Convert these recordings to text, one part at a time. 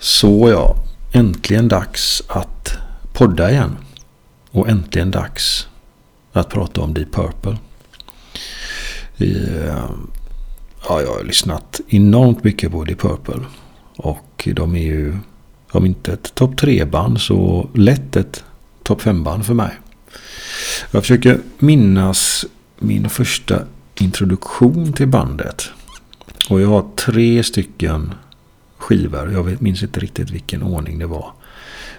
Så ja, äntligen dags att podda igen. Och äntligen dags att prata om Deep Purple. Eh, ja, jag har lyssnat enormt mycket på Deep Purple. Och de är ju, om inte ett topp 3-band så lätt ett topp 5-band för mig. Jag försöker minnas min första introduktion till bandet. Och jag har tre stycken skivor. Jag minns inte riktigt vilken ordning det var.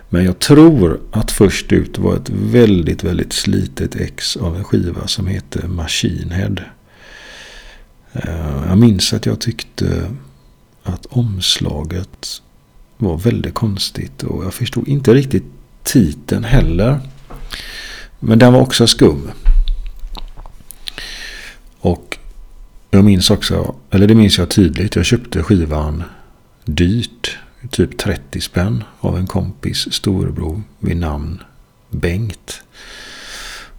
Men jag tror att först ut var ett väldigt, väldigt slitet ex av en skiva som heter Machine Head. Eh, jag minns att jag tyckte att omslaget var väldigt konstigt och jag förstod inte riktigt titeln heller. Men den var också skum. Och jag minns också, eller det minns jag tydligt, jag köpte skivan dyrt. Typ 30 spänn av en kompis storebror vid namn Bengt.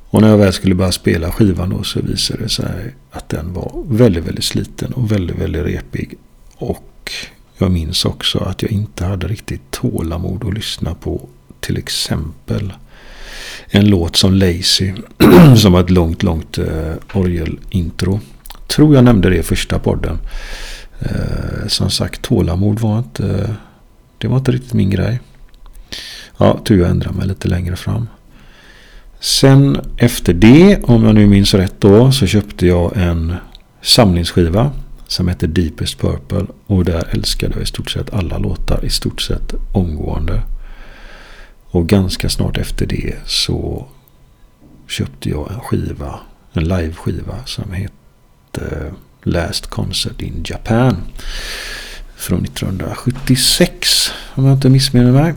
Och när jag väl skulle börja spela skivan då så visade det sig att den var väldigt, väldigt sliten och väldigt, väldigt repig. Och jag minns också att jag inte hade riktigt tålamod att lyssna på till exempel en låt som Lazy som var ett långt, långt eh, orgelintro. Tror jag nämnde det i första podden. Eh, som sagt, tålamod var inte, eh, det var inte riktigt min grej. Ja, tur jag ändrade mig lite längre fram. Sen efter det, om jag nu minns rätt då, så köpte jag en samlingsskiva som heter Deepest Purple. Och där älskade jag i stort sett alla låtar i stort sett omgående. Och ganska snart efter det så köpte jag en skiva, en liveskiva som hette Last Concert in Japan. Från 1976 om jag inte missminner mig.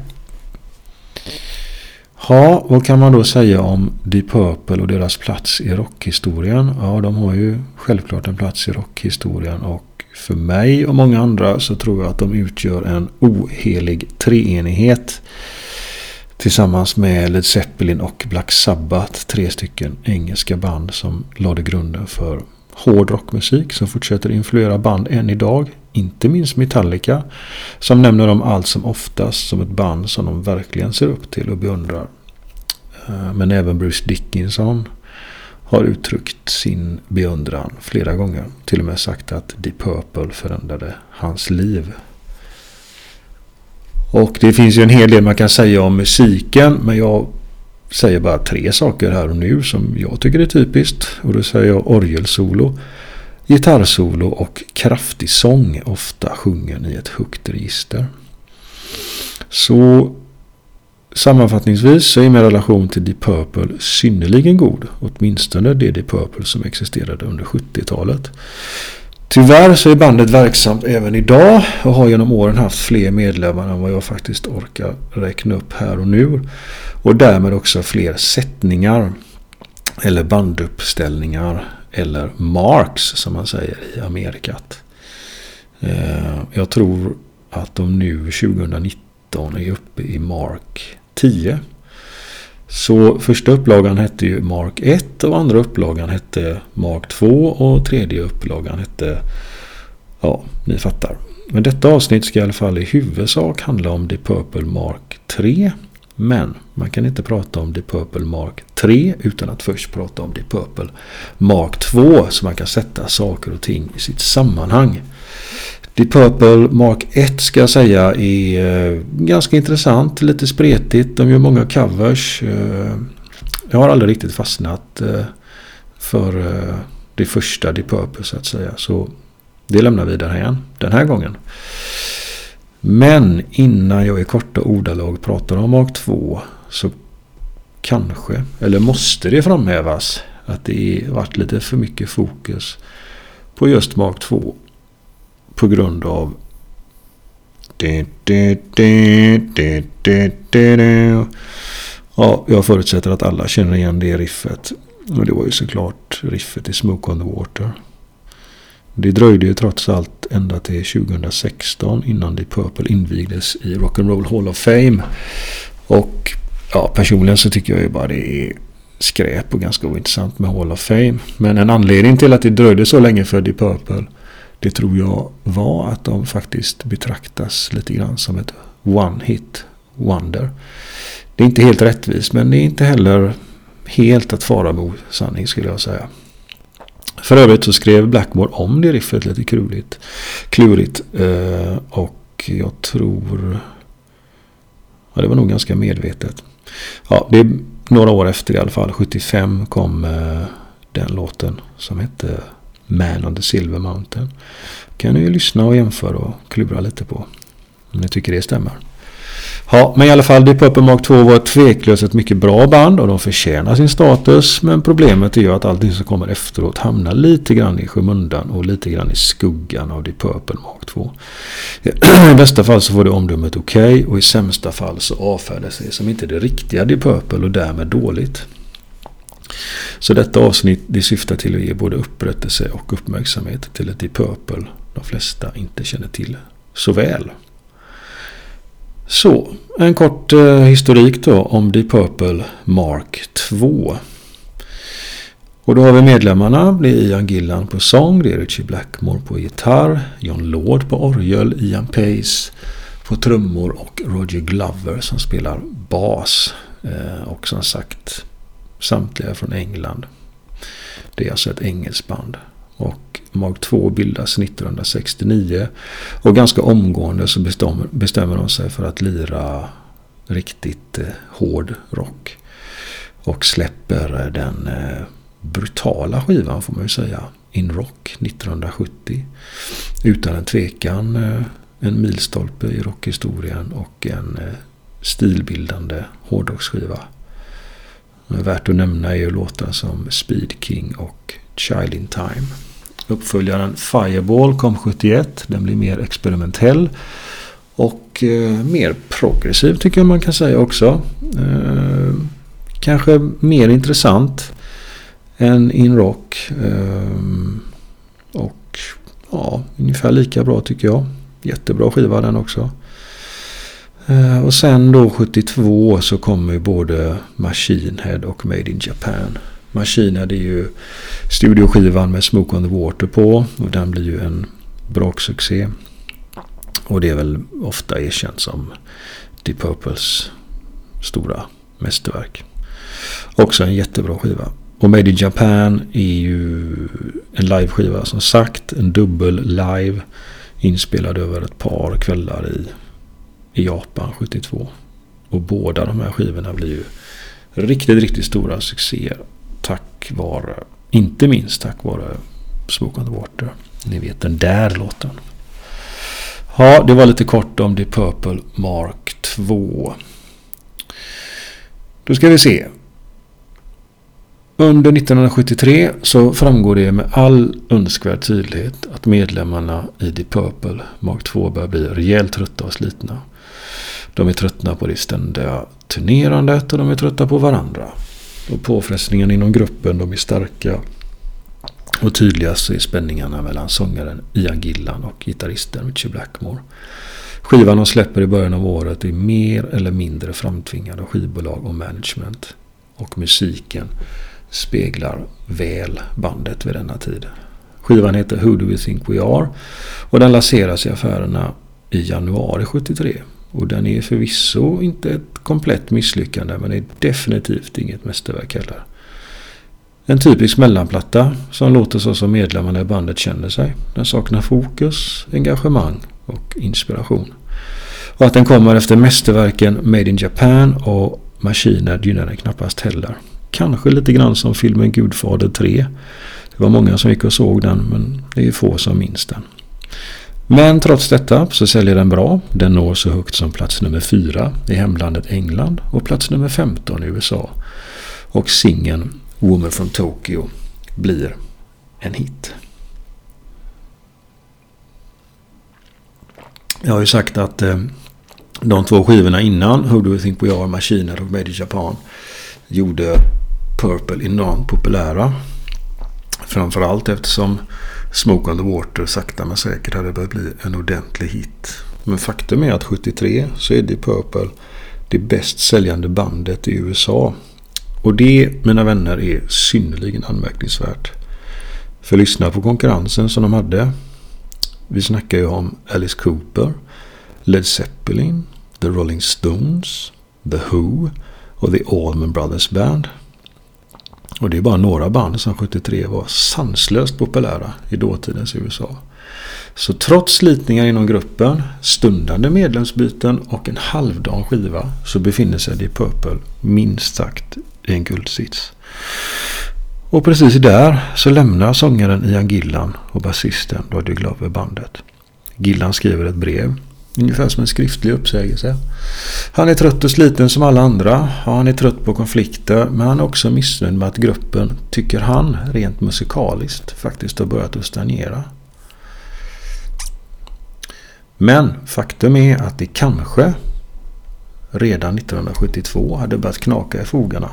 Ja, vad kan man då säga om Deep Purple och deras plats i rockhistorien? Ja, de har ju självklart en plats i rockhistorien och för mig och många andra så tror jag att de utgör en ohelig treenighet. Tillsammans med Led Zeppelin och Black Sabbath, tre stycken engelska band som lade grunden för hård rockmusik som fortsätter influera band än idag. Inte minst Metallica som nämner dem allt som oftast som ett band som de verkligen ser upp till och beundrar. Eh, men även Bruce Dickinson har uttryckt sin beundran flera gånger. Till och med sagt att Deep Purple förändrade hans liv. Och det finns ju en hel del man kan säga om musiken. Men jag säger bara tre saker här och nu som jag tycker är typiskt. Och då säger jag orgelsolo, gitarrsolo och kraftig sång. Ofta sjungen i ett högt register. Så sammanfattningsvis så är min relation till Deep Purple synnerligen god. Åtminstone det Deep Purple som existerade under 70-talet. Tyvärr så är bandet verksamt även idag och har genom åren haft fler medlemmar än vad jag faktiskt orkar räkna upp här och nu. Och därmed också fler sättningar eller banduppställningar eller marks som man säger i Amerikat. Eh, jag tror att de nu 2019 är uppe i mark 10. Så första upplagan hette ju Mark 1 och andra upplagan hette Mark 2 och tredje upplagan hette... Ja, ni fattar. Men detta avsnitt ska i alla fall i huvudsak handla om The Purple Mark 3. Men man kan inte prata om The Purple Mark 3 utan att först prata om The Purple Mark 2 så man kan sätta saker och ting i sitt sammanhang. Deep Purple Mark 1 ska jag säga är eh, ganska intressant, lite spretigt. De gör många covers. Eh, jag har aldrig riktigt fastnat eh, för det första Deep Purple så att säga. Så det lämnar vi därhän den här gången. Men innan jag i korta ordalag pratar om Mark 2 så kanske, eller måste det framhävas att det varit lite för mycket fokus på just Mark 2 på grund av Ja, jag förutsätter att alla känner igen det riffet. Och det var ju såklart riffet i Smoke on the Water. Det dröjde ju trots allt ända till 2016 innan Deep Purple invigdes i Rock'n'Roll Hall of Fame. Och ja, personligen så tycker jag ju bara det är skräp och ganska ointressant med Hall of Fame. Men en anledning till att det dröjde så länge för Deep Purple det tror jag var att de faktiskt betraktas lite grann som ett One Hit Wonder. Det är inte helt rättvist men det är inte heller helt att fara med sanning skulle jag säga. För övrigt så skrev Blackmore om det riffet lite klurigt. klurigt eh, och jag tror... Ja, det var nog ganska medvetet. Ja, det är några år efter i alla fall. 75 kom eh, den låten som hette man on the Silver Mountain. Kan ni ju lyssna och jämföra och klura lite på. Om ni tycker det stämmer. Ja, men i alla fall Deep Purple Mark 2 var tveklöst ett mycket bra band och de förtjänar sin status. Men problemet är ju att allting som kommer efteråt hamnar lite grann i skymundan och lite grann i skuggan av Deep Purple Mark 2. I bästa fall så får det omdömet okej okay, och i sämsta fall så avfärdas det som inte det riktiga Deep Purple och därmed dåligt. Så detta avsnitt det syftar till att ge både upprättelse och uppmärksamhet till ett Deep Purple de flesta inte känner till så väl. Så, en kort eh, historik då om Deep Purple Mark 2. Och då har vi medlemmarna. Det är Ian Gillan på sång, det är Richie Blackmore på gitarr, John Lord på orgel, Ian Pace på trummor och Roger Glover som spelar bas. Eh, och som sagt samtliga från England. Det är alltså ett engelskt band. Och Mark 2 bildas 1969. Och ganska omgående så bestämmer, bestämmer de sig för att lira riktigt eh, hård rock. Och släpper eh, den eh, brutala skivan får man ju säga. In Rock 1970. Utan en tvekan eh, en milstolpe i rockhistorien och en eh, stilbildande hårdrocksskiva. Värt att nämna är ju låtar som Speed King och Child in Time. Uppföljaren Fireball kom 71. Den blir mer experimentell. Och eh, mer progressiv tycker jag man kan säga också. Eh, kanske mer intressant än In Rock. Eh, och ja, ungefär lika bra tycker jag. Jättebra skiva den också. Eh, och sen då 72 så kommer både Machine Head och Made in Japan. Machine Head är ju studioskivan med Smoke on the Water på. Och den blir ju en braksuccé. Och det är väl ofta erkänt som Deep Purples stora mästerverk. Också en jättebra skiva. Och Made in Japan är ju en liveskiva som sagt. En dubbel live. Inspelad över ett par kvällar i i Japan 72. Och båda de här skivorna blir ju riktigt, riktigt stora succéer. Tack vare, inte minst tack vare Smoke on the Water. Ni vet den där låten. Ja, det var lite kort om The Purple Mark 2. Då ska vi se. Under 1973 så framgår det med all önskvärd tydlighet att medlemmarna i The Purple Mark 2 börjar bli rejält trötta och slitna. De är tröttna på det ständiga turnerandet och de är trötta på varandra. Och påfrestningen inom gruppen de är starka. Och tydligast är spänningarna mellan sångaren Ian Gillan och gitarristen Richie Blackmore. Skivan de släpper i början av året är mer eller mindre framtvingad av skivbolag och management. Och musiken speglar väl bandet vid denna tid. Skivan heter Who Do We Think We Are och den lanseras i affärerna i januari 73. Och den är förvisso inte ett komplett misslyckande men är definitivt inget mästerverk heller. En typisk mellanplatta som låter så som medlemmarna i bandet känner sig. Den saknar fokus, engagemang och inspiration. Och att den kommer efter mästerverken Made in Japan och Maskiner gynnar den knappast heller. Kanske lite grann som filmen Gudfader 3. Det var många som gick och såg den men det är få som minns den. Men trots detta så säljer den bra. Den når så högt som plats nummer 4 i hemlandet England och plats nummer 15 i USA. Och singeln Woman from Tokyo blir en hit. Jag har ju sagt att eh, de två skivorna innan, Who Do You Think We Are, Machiner och Made in Japan, gjorde Purple enormt populära. Framförallt eftersom Smoke on the Water sakta men säkert hade börjat bli en ordentlig hit. Men faktum är att 73 så är Deep Purple det bäst säljande bandet i USA. Och det, mina vänner, är synnerligen anmärkningsvärt. För lyssna på konkurrensen som de hade. Vi snackar ju om Alice Cooper, Led Zeppelin, The The Rolling Stones, The Who och The Allman Brothers Band. Och det är bara några band som 73 var sanslöst populära i dåtidens USA. Så trots slitningar inom gruppen, stundande medlemsbyten och en halvdan skiva så befinner sig Deep Purple minst sagt i en guldsits. Och precis där så lämnar sångaren Ian Gillan och basisten Roger Glover bandet. Gillan skriver ett brev, ungefär som en skriftlig uppsägelse. Han är trött och sliten som alla andra. han är trött på konflikter men han är också missnöjd med att gruppen, tycker han, rent musikaliskt faktiskt har börjat att stagnera. Men faktum är att det kanske redan 1972 hade börjat knaka i fogarna.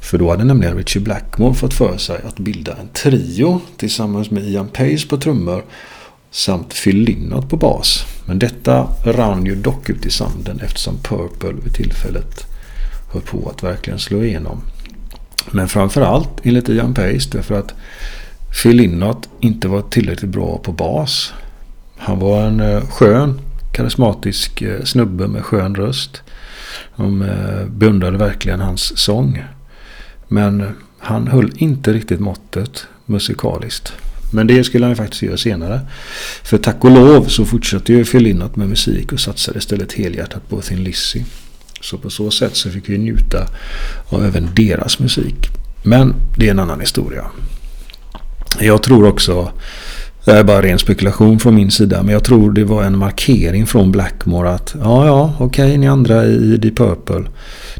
För då hade nämligen Richie Blackmore fått för sig att bilda en trio tillsammans med Ian Pace på trummor samt Phil på bas. Men detta rann ju dock ut i sanden eftersom Purple vid tillfället höll på att verkligen slå igenom. Men framförallt enligt Ian Pace därför att Phil Lynott inte var tillräckligt bra på bas. Han var en eh, skön, karismatisk eh, snubbe med skön röst. De eh, beundrade verkligen hans sång. Men han höll inte riktigt måttet musikaliskt. Men det skulle han ju faktiskt göra senare. För tack och lov så fortsatte ju Phil Lynott med musik och satsade istället helhjärtat på Thin Lizzy. Så på så sätt så fick vi njuta av även deras musik. Men det är en annan historia. Jag tror också det är bara ren spekulation från min sida. Men jag tror det var en markering från Blackmore att ja, ja, okej okay, ni andra i Deep Purple.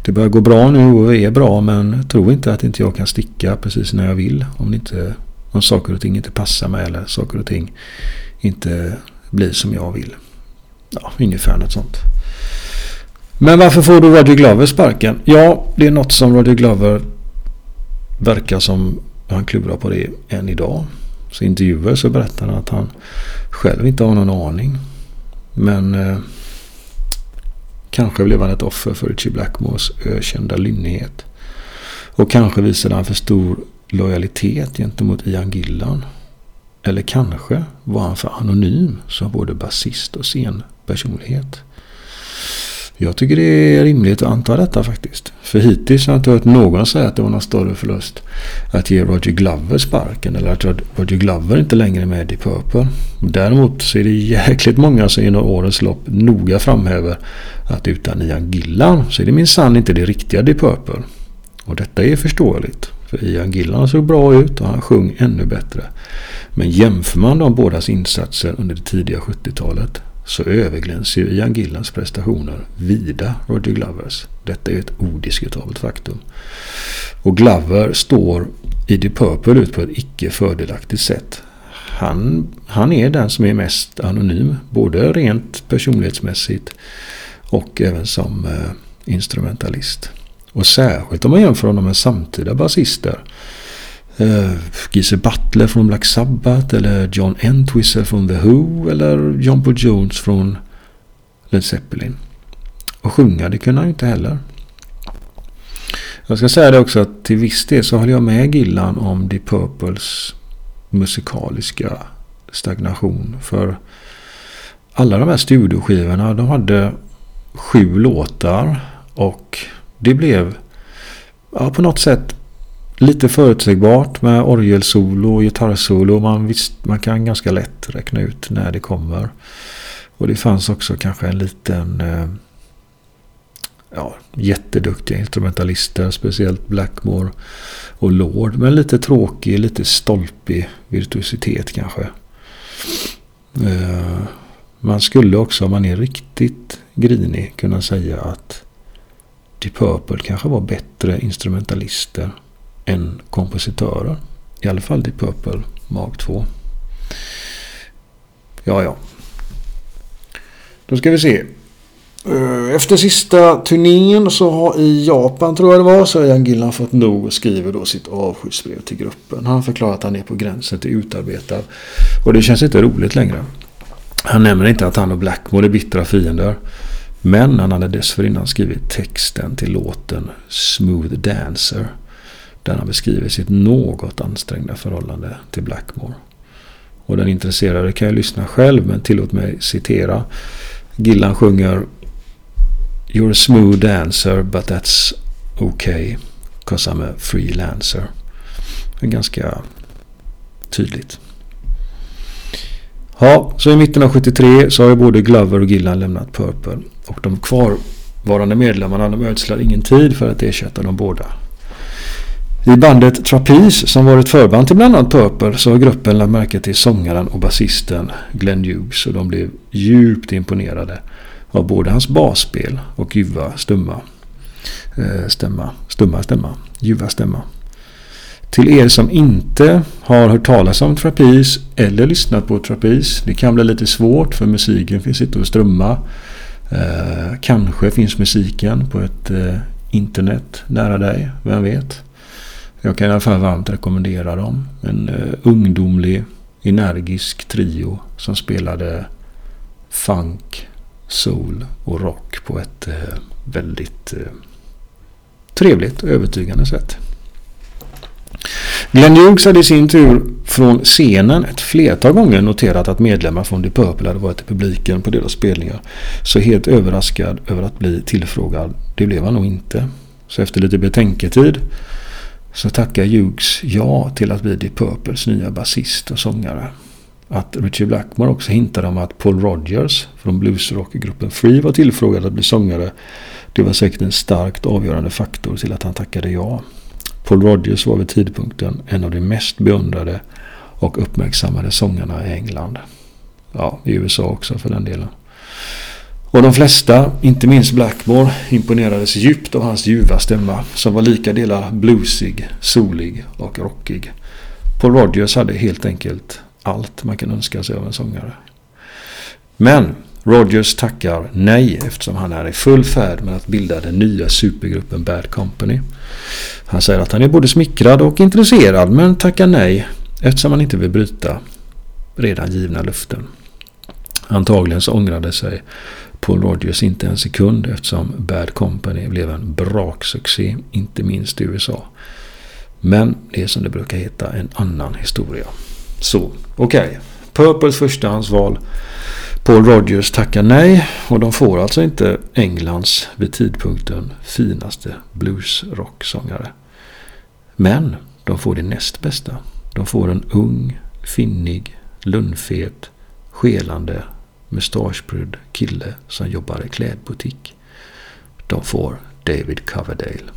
Det börjar gå bra nu och är bra men tro inte att inte jag kan sticka precis när jag vill. Om, ni inte, om saker och ting inte passar mig eller saker och ting inte blir som jag vill. Ja, ungefär något sånt. Men varför får då Roger Glover sparken? Ja, det är något som Roger Glover verkar som han klurar på det än idag. Så i intervjuer så berättar han att han själv inte har någon aning. Men eh, kanske blev han ett offer för Richie Blackmores ökända lynnighet. Och kanske visade han för stor lojalitet gentemot Ian Gillan. Eller kanske var han för anonym som både basist och scenpersonlighet. Jag tycker det är rimligt att anta detta faktiskt. För hittills har jag inte hört någon säga att det var någon större förlust att ge Roger Glover sparken eller att Roger Glover inte längre är med i Purple. Däremot så är det jäkligt många som genom årens lopp noga framhäver att utan Ian Gillan så är det minsann inte det riktiga Deep Purple. Och detta är förståeligt. För Ian Gillan såg bra ut och han sjöng ännu bättre. Men jämför man de bådas insatser under det tidiga 70-talet så överglänser ju Ian Gillans prestationer vida Roger Glovers. Detta är ett odiskutabelt faktum. Och Glover står i The Purple ut på ett icke fördelaktigt sätt. Han, han är den som är mest anonym, både rent personlighetsmässigt och även som eh, instrumentalist. Och särskilt om man jämför honom med samtida basister eh, uh, Gise Butler från Black Sabbath eller John Entwistle från The Who eller John Paul Jones från Led Zeppelin. Och sjunga det kunde han ju inte heller. Jag ska säga det också att till viss del så håller jag med Gillan om Deep Purples musikaliska stagnation. För alla de här studioskivorna de hade sju låtar och det blev ja, på något sätt lite förutsägbart med orgelsolo och gitarrsolo. Man, visst, man kan ganska lätt räkna ut när det kommer. Och det fanns också kanske en liten eh, ja, jätteduktiga instrumentalister. Speciellt Blackmore och Lord. Men lite tråkig, lite stolpig virtuositet kanske. Eh, man skulle också om man är riktigt grinig kunna säga att Deep Purple kanske var bättre instrumentalister än kompositörer. I alla fall Deep Purple Mark 2. Ja, ja. Då ska vi se. Eh, efter sista turnén så har i Japan tror jag det var så har Jan Gillan fått nog och skriver då sitt avskedsbrev till gruppen. Han förklarar att han är på gränsen till utarbetad. Och det känns inte roligt längre. Han nämner inte att han och Blackmore är bittra fiender. Men han hade dessförinnan skrivit texten till låten Smooth Dancer. Där han beskriver sitt något ansträngda förhållande till Blackmore. Och den intresserade kan ju lyssna själv men tillåt mig citera. Gillan sjunger You're a smooth dancer but that's okay. Cause I'm a freelancer. Det är ganska tydligt. Ja, så i mitten av 73 så har ju både Glover och Gillan lämnat Purple. Och de kvarvarande medlemmarna de ödslar ingen tid för att ersätta de båda. I bandet Trapeze som varit förband till bland annat Purple så har gruppen lagt märke till sångaren och basisten Glenn Hughes och de blev djupt imponerade av både hans basspel och ljuva stumma eh, stämma. Stumma stämma. Ljuva stämma. Till er som inte har hört talas om Trapeze eller lyssnat på Trapeze. Det kan bli lite svårt för musiken finns inte att strömma. Eh, kanske finns musiken på ett eh, internet nära dig. Vem vet? Jag kan i alla fall varmt rekommendera dem. En eh, ungdomlig, energisk trio som spelade funk, soul och rock på ett eh, väldigt eh, trevligt och övertygande sätt. Glenn Hughes hade i sin tur från scenen ett flertal gånger noterat att medlemmar från The Purple hade varit i publiken på deras spelningar. Så helt överraskad över att bli tillfrågad, det blev han nog inte. Så efter lite betänketid så tackar Hughes ja till att bli The Purples nya basist och sångare. Att Richie Blackmore också hintade om att Paul Rogers från bluesrockgruppen Free var tillfrågad att bli sångare. Det var säkert en starkt avgörande faktor till att han tackade ja. Paul Rogers var vid tidpunkten en av de mest beundrade och uppmärksammade sångarna i England. Ja, i USA också för den delen. Och de flesta, inte minst Blackmore, imponerades djupt av hans ljuva stämma som var lika delar bluesig, solig och rockig. Paul Rogers hade helt enkelt allt man kan önska sig av en sångare. Men Rogers tackar nej eftersom han är i full färd med att bilda den nya supergruppen Bad Company. Han säger att han är både smickrad och intresserad men tackar nej eftersom han inte vill bryta redan givna luften. Antagligen så ångrade sig Paul Rogers inte en sekund eftersom Bad Company blev en braksuccé, inte minst i USA. Men det är som det brukar heta en annan historia. Så, okej. Okay. Purples förstahandsval. Paul Rogers tackar nej och de får alltså inte Englands vid tidpunkten finaste bluesrocksångare. Men de får det näst bästa. De får en ung, finnig, lunnfet, skelande mustaschbrydd kille som jobbar i klädbutik. De får David Coverdale.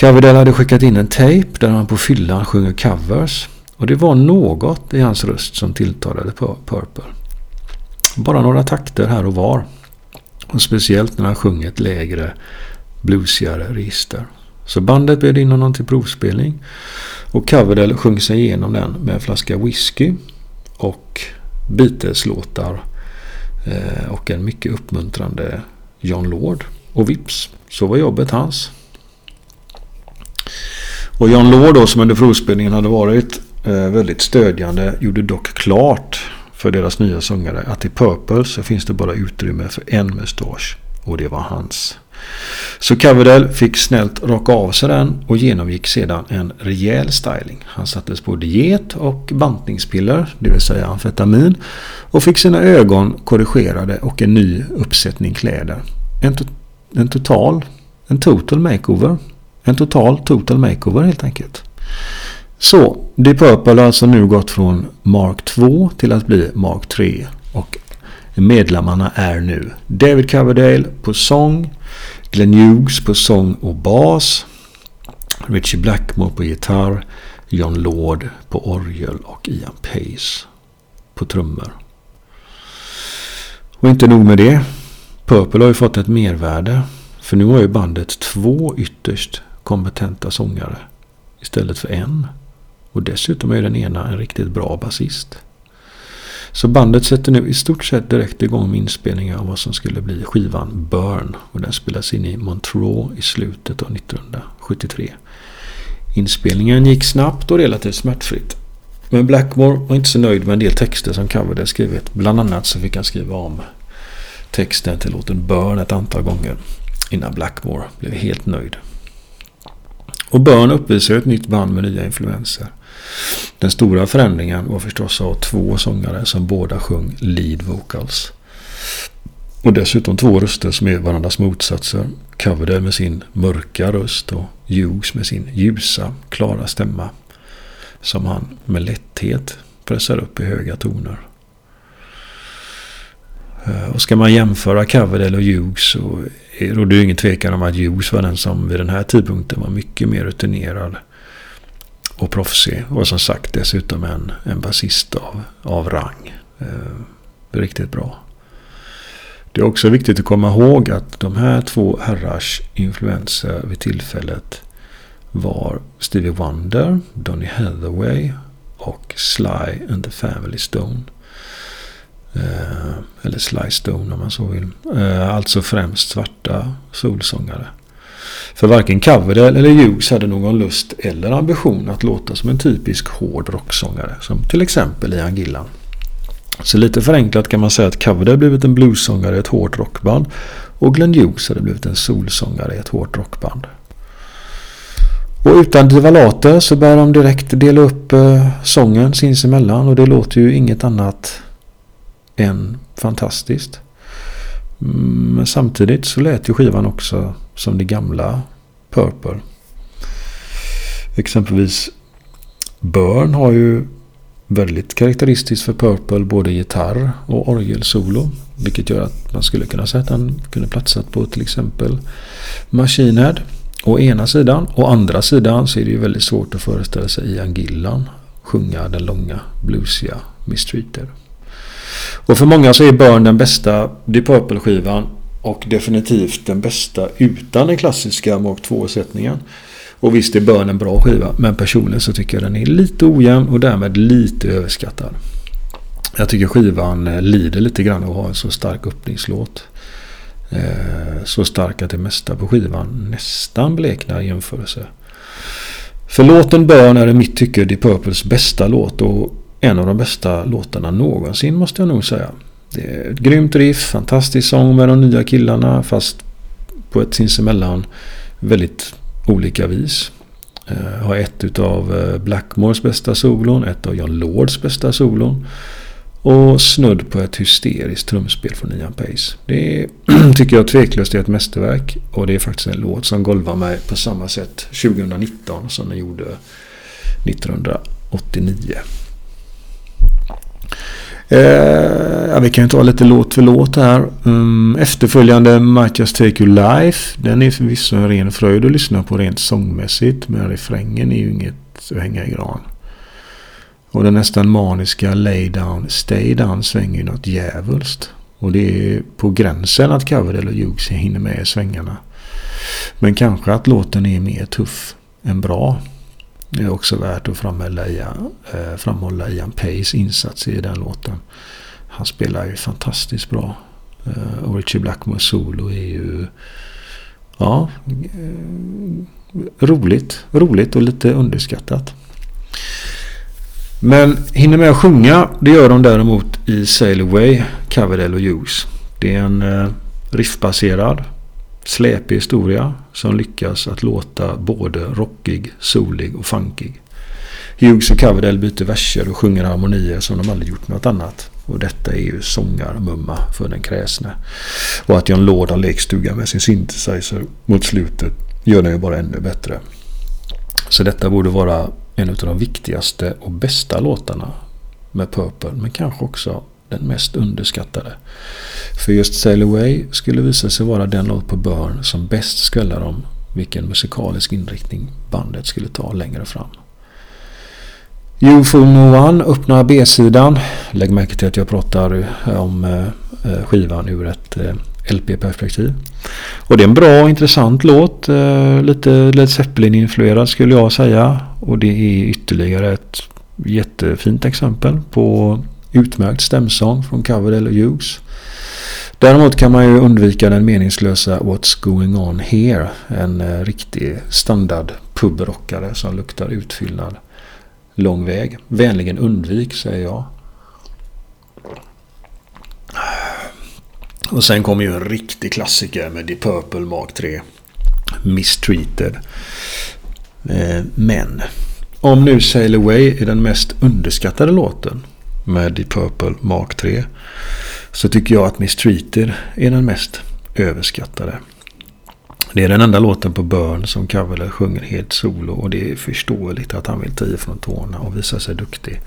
Coverdale hade skickat in en tejp där han på fyllan sjunger covers. Och det var något i hans röst som tilltalade Purple. Bara några takter här och var. Och speciellt när han sjöng ett lägre, bluesigare register. Så bandet bjöd in honom till provspelning. Och Coverdale sjöng sig igenom den med en flaska whisky. Och Beatles-låtar eh, och en mycket uppmuntrande John Lord. Och vips, så var jobbet hans. Och John Lord då som under provspelningen hade varit eh, väldigt stödjande gjorde dock klart för deras nya sångare att i Purple så finns det bara utrymme för en mustasch och det var hans. Så Cavadel fick snällt raka av sig den och genomgick sedan en rejäl styling. Han sattes på diet och bantningspiller, det vill säga amfetamin, och fick sina ögon korrigerade och en ny uppsättning kläder. En, to en total, en total makeover. En total total makeover helt enkelt. Så, Deep Purple har alltså nu gått från Mark 2 till att bli Mark 3 och medlemmarna är nu David Coverdale på sång, Glenn Hughes på sång och bas. Richie Blackmore på gitarr. John Lord på orgel och Ian Pace på trummor. Och inte nog med det. Purple har ju fått ett mervärde. För nu har ju bandet två ytterst kompetenta sångare istället för en. Och dessutom är den ena en riktigt bra basist. Så bandet sätter nu i stort sett direkt igång med inspelningar av vad som skulle bli skivan Burn. Och den spelas in i Montreux i slutet av 1973. Inspelningen gick snabbt och relativt smärtfritt. Men Blackmore var inte så nöjd med en del texter som Coverdale skrivit. Bland annat så fick han skriva om texten till låten Burn ett antal gånger innan Blackmore blev helt nöjd. Och Burn uppvisar ett nytt band med nya influenser. Den stora förändringen var förstås att ha två sångare som båda sjöng lead vocals. Och dessutom två röster som är varandras motsatser. Coverdale med sin mörka röst och Hughes med sin ljusa, klara stämma. Som han med lätthet pressar upp i höga toner. Eh, och ska man jämföra Coverdale och Hughes så råder det ingen tvekan om att Hughes var den som vid den här tidpunkten var mycket mer rutinerad och proffsig. Och som sagt dessutom en, en basist av, av rang. Eh, riktigt bra. Det är också viktigt att komma ihåg att de här två herrars influenser vid tillfället var Stevie Wonder, Donny Hathaway och Sly and the Family Stone. Eh, eller Sly Stone om man så vill. Eh, alltså främst svarta solsångare. För varken Coverdale eller Hughes hade någon lust eller ambition att låta som en typisk hård rocksångare. Som till exempel Ian Gillan. Så lite förenklat kan man säga att Coverdale blivit en bluessångare i ett hårt rockband. Och Glenn Hughes hade blivit en solsångare i ett hårt rockband. Och utan divalater så börjar de direkt dela upp eh, sången sinsemellan. Och det låter ju inget annat än fantastiskt. Mm, men samtidigt så lät ju skivan också som det gamla Purple. Exempelvis Burn har ju väldigt karaktäristiskt för Purple både gitarr och orgelsolo. Vilket gör att man skulle kunna säga att han kunde platsat på till exempel Machine Head. Å ena sidan. Å andra sidan så är det ju väldigt svårt att föreställa sig Ian Gillan sjunga den långa bluesiga Mistreated. Och för många så är Burn den bästa Deep Purple-skivan och definitivt den bästa utan den klassiska Mark 2-sättningen. Och visst är Burn en bra skiva, men personligen så tycker jag den är lite ojämn och därmed lite överskattad. Jag tycker skivan eh, lider lite grann av att ha en så stark öppningslåt. Eh, så stark att det mesta på skivan nästan bleknar i jämförelse. För låten Burn är i mitt tycke Deep Purples bästa låt och en av de bästa låtarna någonsin måste jag nog säga. Det är ett grymt riff, fantastisk sång med de nya killarna fast på ett sinsemellan väldigt olika vis. Jag har ett utav eh, Blackmores bästa solon, ett av John Lords bästa solon. Och snudd på ett hysteriskt trumspel från Ian Pace. Det tycker jag tveklöst är ett mästerverk. Och det är faktiskt en låt som golvar mig på samma sätt 2019 som den gjorde 1989. Eh, ja, vi kan ju ta lite låt för låt här. Um, efterföljande Might Just Take You Life. Den är förvisso en ren fröjd att lyssna på rent sångmässigt. Men refrängen är ju inget att hänga i gran. Och den nästan maniska Lay Down Stay Down svänger ju något djävulskt. Och det är på gränsen att Coverdale och Hughes hinner med i svängarna. Men kanske att låten är mer tuff än bra. Det är också värt att framhålla Ian, eh, framhålla Ian Pays insats i den låten. Han spelar ju fantastiskt bra. Och Richie Blackmore solo är ju ja, eh, roligt. Roligt och lite underskattat. Men hinner med att sjunga, det gör de däremot i Sail Away, Coverdale och Hughes. Det är en riffbaserad släpig historia som lyckas att låta både rockig, solig och funkig. Hughes och Coverdale byter verser och sjunger harmonier som de aldrig gjort något annat. Och detta är ju sångarmumma för den kräsne. Och att John Lord har lekstuga med sin synthesizer mot slutet gör den ju bara ännu bättre. Så detta borde vara en av de viktigaste och bästa låtarna med Purple. Men kanske också den mest underskattade. För just Sail Away skulle visa sig vara den låt på Burn som bäst skvällar om vilken musikalisk inriktning bandet skulle ta längre fram. UFO No One öppnar B-sidan. Lägg märke till att jag pratar eh, om eh, eh, skivan ur ett LP-perspektiv. Och det är en bra och intressant låt. Lite Led Zeppelin-influerad skulle jag säga. Och det är ytterligare ett jättefint exempel på utmärkt stämsång från Coverdale och Hughes. Däremot kan man ju undvika den meningslösa What's going on here? En eh, riktig standard pubrockare som luktar utfyllnad lång väg. Vänligen undvik säger jag. Och sen kommer ju en riktig klassiker med Deep Purple Mark 3. Mistreated. Eh, men om nu Sail Away är den mest underskattade låten med Deep Purple Mark 3 så tycker jag att Mistreated är den mest överskattade. Det är den enda låten på Burn som Cavalier sjunger helt solo och det är förståeligt att han vill ta i från tårna och visa sig duktig.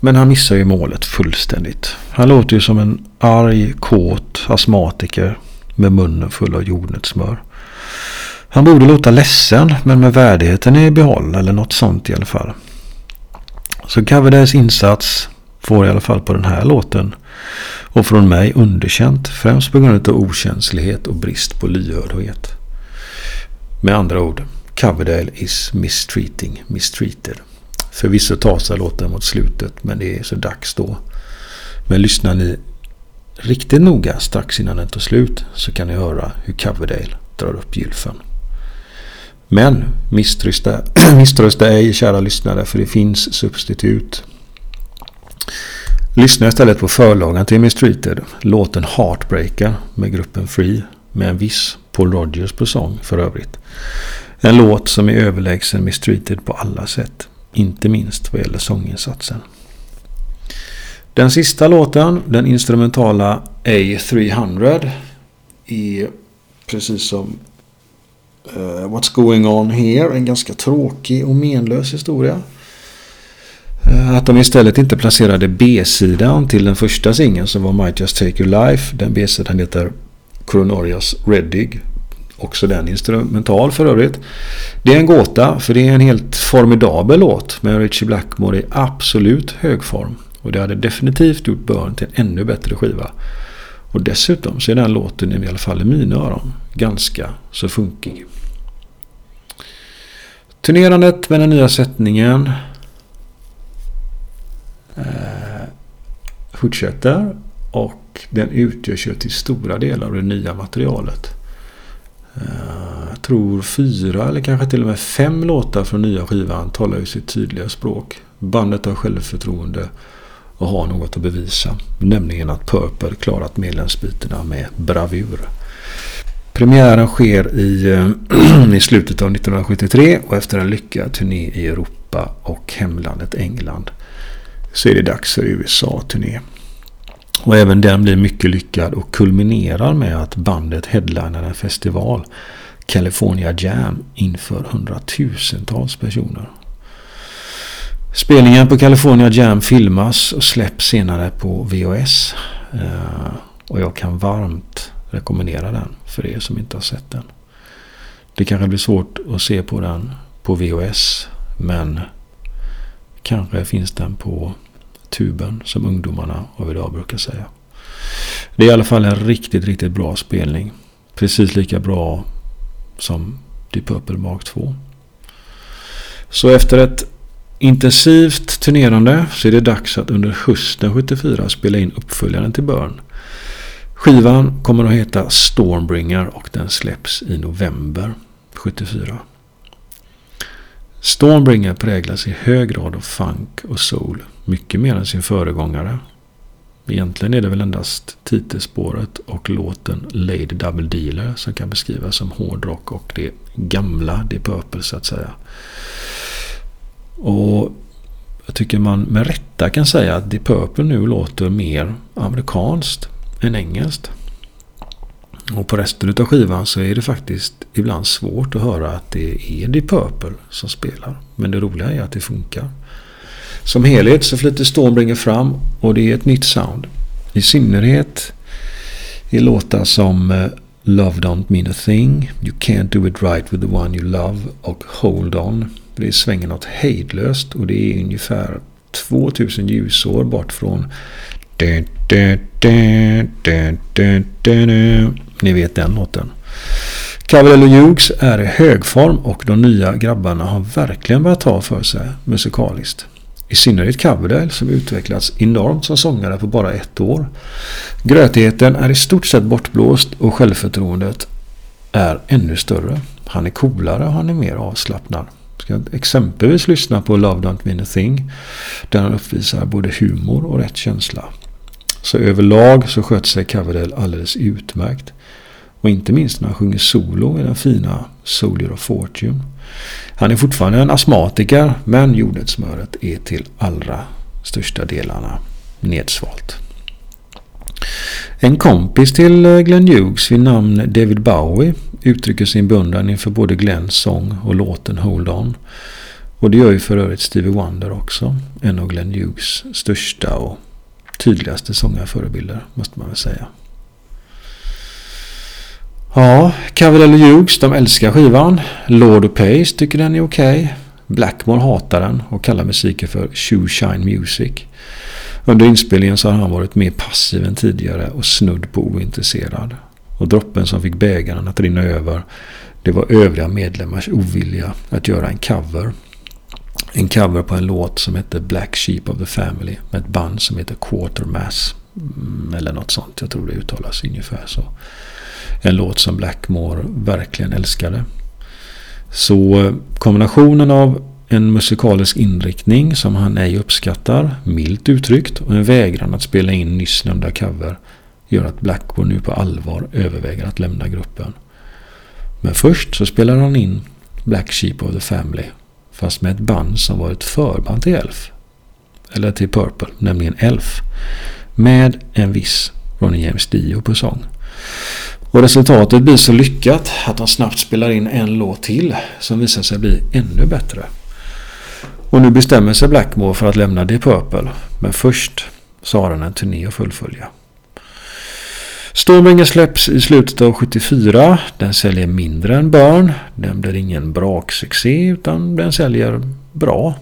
Men han missar ju målet fullständigt. Han låter ju som en arg, kåt astmatiker med munnen full av jordnötssmör. Han borde låta ledsen men med värdigheten i behåll eller något sånt i alla fall. Så Cavaliers insats får i alla fall på den här låten och från mig underkänt främst på grund av okänslighet och brist på lyhördhet. Med andra ord, Coverdale is mistreating mistreated. Förvisso tar sig låten mot slutet men det är så dags då. Men lyssnar ni riktigt noga strax innan den tar slut så kan ni höra hur Coverdale drar upp gylfen. Men misströsta, misströsta ej kära lyssnare för det finns substitut. Lyssna istället på förlagan till Mistreated, låten Heartbreaker med gruppen Free med en viss Paul Rogers på sång för övrigt. En låt som är överlägsen Mistreated på alla sätt, inte minst vad gäller sånginsatsen. Den sista låten, den instrumentala A300, är precis som uh, What's Going On Here en ganska tråkig och menlös historia. Eh, att de istället inte placerade B-sidan till den första singeln som var Might Just Take Your Life. Den B-sidan heter Coronorias Reddig. Också den instrumental för övrigt. Det är en gåta för det är en helt formidabel låt med Richie Blackmore i absolut hög form. Och det hade definitivt gjort Burn till en ännu bättre skiva. Och dessutom så är den låten i alla fall i mina öron ganska så funkig. Turnerandet med den nya sättningen Eh, fortsätter och den utgörs ju till stora delar av det nya materialet. Eh, jag tror fyra eller kanske till och med fem låtar från nya skivan talar ju sitt tydliga språk. Bandet har självförtroende och har något att bevisa. Nämligen att Purple klarat medlemsbytena med bravur. Premiären sker i, eh, i slutet av 1973 och efter en lyckad turné i Europa och hemlandet England så är det dags för USA-turné. Och även den blir mycket lyckad och kulminerar med att bandet headlinar en festival, California Jam, inför hundratusentals personer. Spelningen på California Jam filmas och släpps senare på VHS. Eh, och jag kan varmt rekommendera den för er som inte har sett den. Det kanske blir svårt att se på den på VHS. Men kanske finns den på tuben som ungdomarna av idag brukar säga. Det är i alla fall en riktigt, riktigt bra spelning. Precis lika bra som Deep Purple Mark 2. Så efter ett intensivt turnerande så är det dags att under hösten 74 spela in uppföljaren till Burn. Skivan kommer att heta Stormbringer och den släpps i november 74. Stormbringer präglas i hög grad av funk och soul. Mycket mer än sin föregångare. Egentligen är det väl endast titelspåret och låten Lady Double Dealer som kan beskrivas som hårdrock och det gamla det Purple så att säga. Och jag tycker man med rätta kan säga att det Purple nu låter mer amerikanskt än engelskt. Och på resten av skivan så är det faktiskt ibland svårt att höra att det är Deep Purple som spelar. Men det roliga är att det funkar. Som helhet så flyter Stormbringer fram och det är ett nytt sound. I synnerhet i låtar som eh, Love Don't Mean A Thing, You Can't Do It Right With The One You Love och Hold On. Det svänger något hejdlöst och det är ungefär 2000 ljusår bort från ni vet den låten. Cavalier Hughes är i hög form och de nya grabbarna har verkligen börjat ta för sig musikaliskt. I synnerhet Coverdale som utvecklats enormt som sångare på bara ett år. Grötigheten är i stort sett bortblåst och självförtroendet är ännu större. Han är coolare och han är mer avslappnad. Ska exempelvis lyssna på Love Don't Mean A Thing där han uppvisar både humor och rätt känsla. Så överlag så sköter sig Coverdale alldeles utmärkt. Och inte minst när han sjunger solo i den fina Soldier of Fortune. Han är fortfarande en astmatiker men jordnötssmöret är till allra största delarna nedsvalt. En kompis till eh, Glenn Hughes vid namn David Bowie uttrycker sin beundran inför både Glenns sång och låten Hold On. Och det gör ju för övrigt Stevie Wonder också. En av Glenn Hughes största och tydligaste sångarförebilder måste man väl säga. Ja, Cavalier Hughes de älskar skivan. Lord of Pace tycker den är okej. Okay. Blackmore hatar den och kallar musiken för Shoeshine Music. Under inspelningen så har han varit mer passiv än tidigare och snudd på ointresserad. Och droppen som fick bägaren att rinna över det var övriga medlemmars ovilja att göra en cover. En cover på en låt som hette Black Sheep of the Family med ett band som heter Quartermass. Mm, eller något sånt, jag tror det uttalas ungefär så. En låt som Blackmore verkligen älskade. Så eh, kombinationen av en musikalisk inriktning som han ej uppskattar, milt uttryckt, och en vägran att spela in nyss nämnda cover gör att Blackmore nu på allvar överväger att lämna gruppen. Men först så spelar han in Black Sheep of the Family fast med ett band som var ett förband till Elf. Eller till Purple, nämligen Elf. Med en viss Ronnie James Dio på sång. Och resultatet blir så lyckat att de snabbt spelar in en låt till som visar sig bli ännu bättre. Och nu bestämmer sig Blackmore för att lämna Deep Purple. Men först så har han en turné att fullfölja. Stormbringer släpps i slutet av 74. Den säljer mindre än Burn. Den blir ingen braksuccé utan den säljer bra.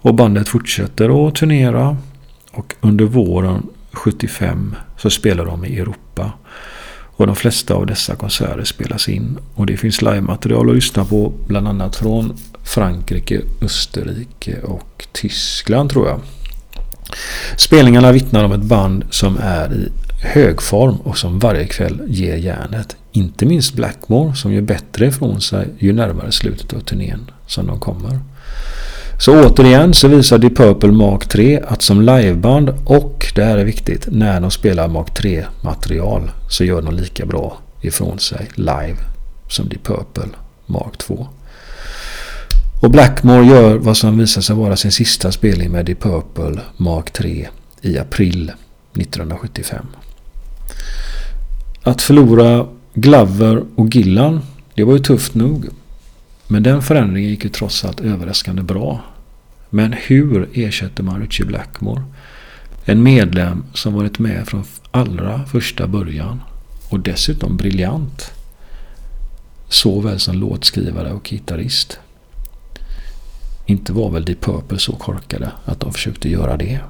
Och bandet fortsätter att turnera. Och under våren 75 så spelar de i Europa. Och de flesta av dessa konserter spelas in. Och det finns live-material att lyssna på bland annat från Frankrike, Österrike och Tyskland tror jag. Spelningarna vittnar om ett band som är i hög form och som varje kväll ger järnet. Inte minst Blackmore som gör bättre ifrån sig ju närmare slutet av turnén som de kommer. Så återigen så visar Deep Purple Mark 3 att som liveband och det här är viktigt när de spelar Mark 3 material så gör de lika bra ifrån sig live som Deep Purple Mark 2. Och Blackmore gör vad som visar sig vara sin sista spelning med Deep Purple Mark 3 i april 1975. Att förlora Glover och Gillan, det var ju tufft nog. Men den förändringen gick ju trots allt överraskande bra. Men hur ersätter man Richie Blackmore? En medlem som varit med från allra första början och dessutom briljant. Såväl som låtskrivare och gitarrist. Inte var väl Deep Purple så korkade att de försökte göra det.